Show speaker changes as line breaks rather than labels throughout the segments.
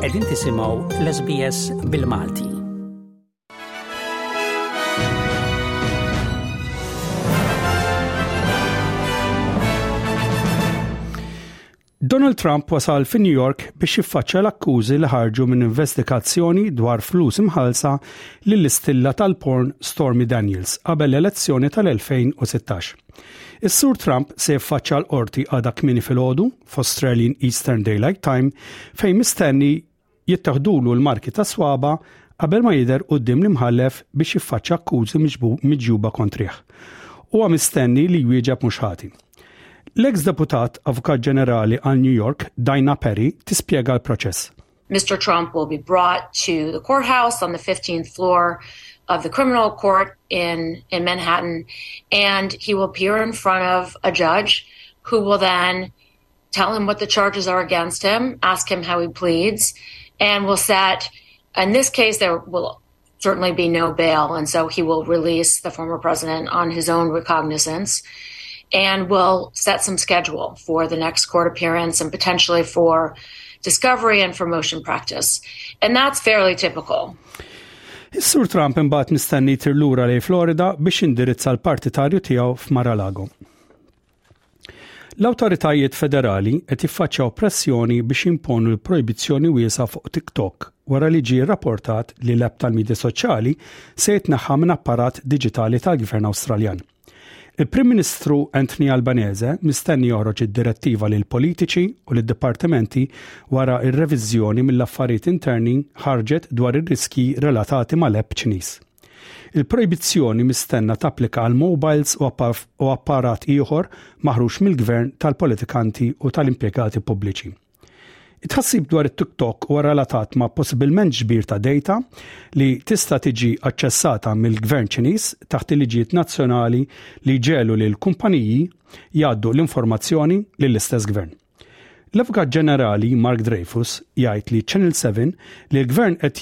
Qegħdin tisimgħu l-SBS bil-Malti. Donald Trump wasal fi New York biex jiffaċċja l-akkużi li ħarġu minn investigazzjoni dwar flus imħalsa lill-istilla tal-porn Stormy Daniels qabel l-elezzjoni tal-2016. Is-Sur Trump se jiffaċċa l-qorti għadha kmini filgħodu f'Australian Eastern Daylight Time fejn mistenni jittaħdulu l-marki ta' swaba qabel ma jidher quddiem l-imħallef biex jiffaċċa akkużi miġjuba kontrih. Huwa mistenni li jwieġeb mhux ħati. L-eks deputat Avukat Ġenerali għal New York, Dina Perry, tispjega l-proċess.
Mr. Trump will be brought to the courthouse on the 15th floor of the criminal court in, in Manhattan, and he will appear in front of a judge who will then tell him what the charges are against him, ask him how he pleads, and will set, in this case, there will certainly be no bail. And so he will release the former president on his own recognizance and will set some schedule for the next court appearance and potentially for discovery and for motion practice. And that's fairly typical.
sur Trump imbagħad mistenni tirlura lej Florida biex indirizza l-partitarju tiegħu f'Maralago. L-awtoritajiet federali qed jiffaċċjaw pressjoni biex jimponu l-projbizzjoni wiesa' fuq TikTok wara li ġie rrapportat li l-app tal-midja soċjali se jitneħħa minn apparat diġitali tal-Gvern Awstraljan. Il-Prim Ministru Anthony Albanese mistenni joħroġ id-direttiva lil politiċi u lid dipartimenti wara r-reviżjoni mill-affarijiet interni ħarġet dwar ir-riskji relatati mal-app Ċiniż. Il-projbizzjoni mistenna tapplika għal mobiles u apparat ieħor maħruġ mill-Gvern tal-politikanti u tal-impjegati pubbliċi. It-tħassib dwar it-TikTok huwa relatat ma' possibilment ġbir ta' data li tista' tiġi aċċessata mill-Gvern Ċiniż taħt il-liġijiet nazzjonali li jġelu lil kumpaniji jgħaddu l-informazzjoni lill-istess Gvern. L-Avukat Ġenerali Mark Dreyfus jgħid li Channel 7 li l-Gvern qed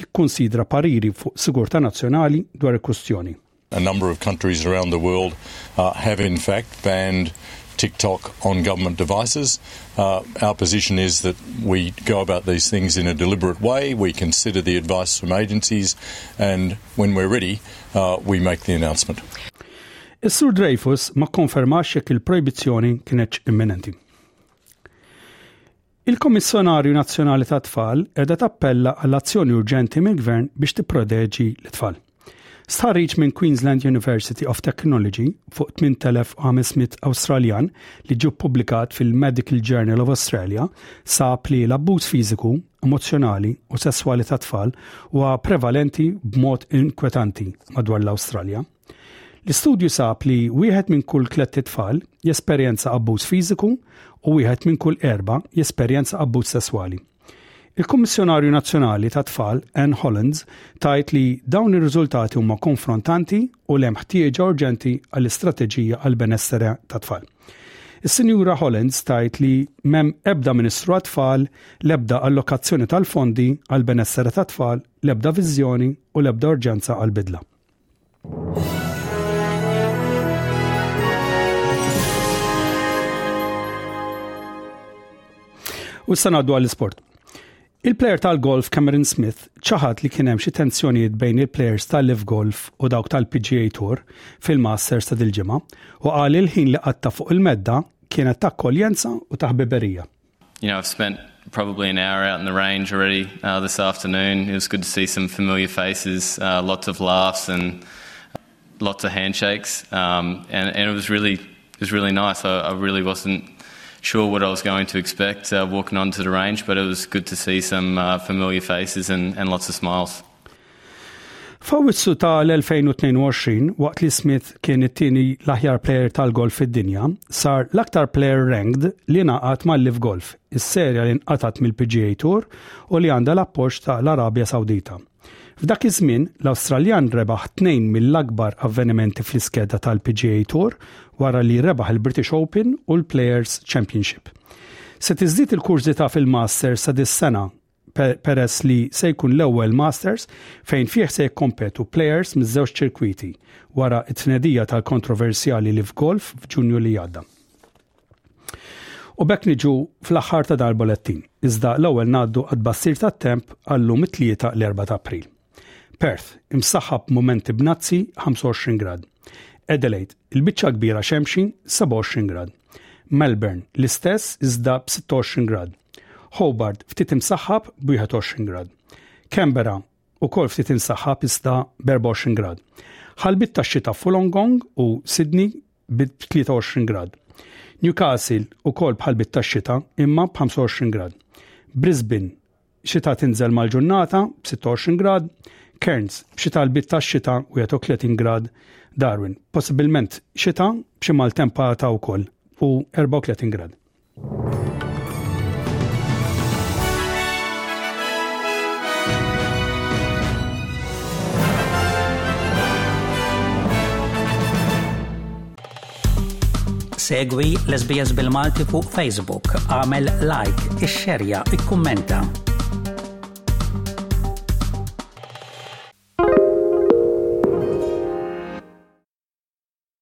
jikkonsidra pariri fuq sigurtà nazzjonali dwar il-kwistjoni.
A number of countries around the world uh, have in fact banned TikTok on government devices. Uh, our position is that we go about these things in a deliberate way. We consider the advice from agencies, and when we're ready, uh, we make the announcement.
Is-Sur Dreyfus ma kkonfermax jekk il-projbizzjoni kienetx imminenti. Il-Kommissjonarju Nazzjonali tat-Tfal qiegħda tappella għal azzjoni urġenti mill-Gvern biex tipproteġi l-tfal. Stħarriġ minn Queensland University of Technology fuq 8500 Awstraljan li ġie ppubblikat fil-Medical Journal of Australia sab li l-abbuż fiżiku, emozzjonali u sesswali tat-tfal huwa prevalenti b'mod inkwetanti madwar l-Awstralja. L-istudju sab li wieħed minn kull tlett itfal jesperjenza abbuż fiżiku u wieħed minn kull erba' jesperjenza abbuż sesswali. Il-Kummissjonarju Nazzjonali tat-Tfal, Anne Hollands, tgħid li dawn ir-riżultati huma konfrontanti u li hemm ħtieġa urġenti għall-istrateġija għall-benessere tat-tfal. Is-Sinjura Hollands tgħid li m'hemm ebda Ministru għat-Tfal, l-ebda allokazzjoni tal-fondi għall-benessere tat-tfal, l-ebda viżjoni u l-ebda urġenza għall-bidla. U s sanaddu għall-sport. Il-player tal-golf Cameron Smith ċaħat li kien hemm xi tensjonijiet bejn il-players tal-Live Golf u dawk tal-PGA Tour fil-Masters ta' dil-ġimgħa u qal il-ħin li qatta fuq il-medda kienet ta' akkoljenza u ta' ħbiberija.
You know, I've spent probably an hour out in the range already uh, this afternoon. It was good to see some familiar faces, uh, lots of laughs and lots of handshakes. Um, and, and it was really it was really nice. I, I really wasn't sure what I was going to expect uh, walking onto the range, but it was good to see some uh, familiar faces and, and lots of smiles.
F'Awwissu ta' l-2022, waqt li Smith kien it-tieni l-aħjar plejer tal-golf fid-dinja, sar l-aktar plejer ranked li ngħaqad ma' Live Golf, is-serja li nqatgħet mill-PGA Tour u li għandha l-appoġġ ta' l-Arabja Sawdita. F'dak iż-żmien, l-Awstraljan rebaħ tnejn mill-akbar avvenimenti fl-iskeda tal-PGA Tour wara li rebaħ il-British Open u l-Players Championship. Se tiżdied il-kurżità fil-Masters ta' dis-sena peress li se jkun l-ewwel Masters fejn fih se jikkompetu plejers miż-żewġ ċirkwiti wara t-tnedija tal-kontroversjali Live Golf f'Ġunju li għadda. U bekk niġu fl-aħħar ta' dar bolettin, iżda l-ewwel ngħaddu għad-bassir tat-temp għallum it-tlieta l-4 ta' April. Perth, imsaħħa b'mumenti b'nazzi 25 grad. Adelaide, il-biċċa kbira xemxi 27 grad. Melbourne, l-istess iżda b'26 grad. Hobart, ftit imsaħħab b'21 grad. Canberra, u kol ftit imsaħħab iżda b'24 grad. Ħalbit ta' xita f'Ulongong u Sydney b'23 grad. Newcastle, u kol bħalbit ta' xita imma b'25 grad. Brisbane, xita tinżel mal-ġurnata b'26 grad, Cairns b'xi talbiet tax-xita 31 grad, Darwin possibilment xita b'xi maltempata wkoll u 34 grad.
Segwi l-SBS bil-Malti fuq Facebook, għamel like, ixxerja, ikkummenta.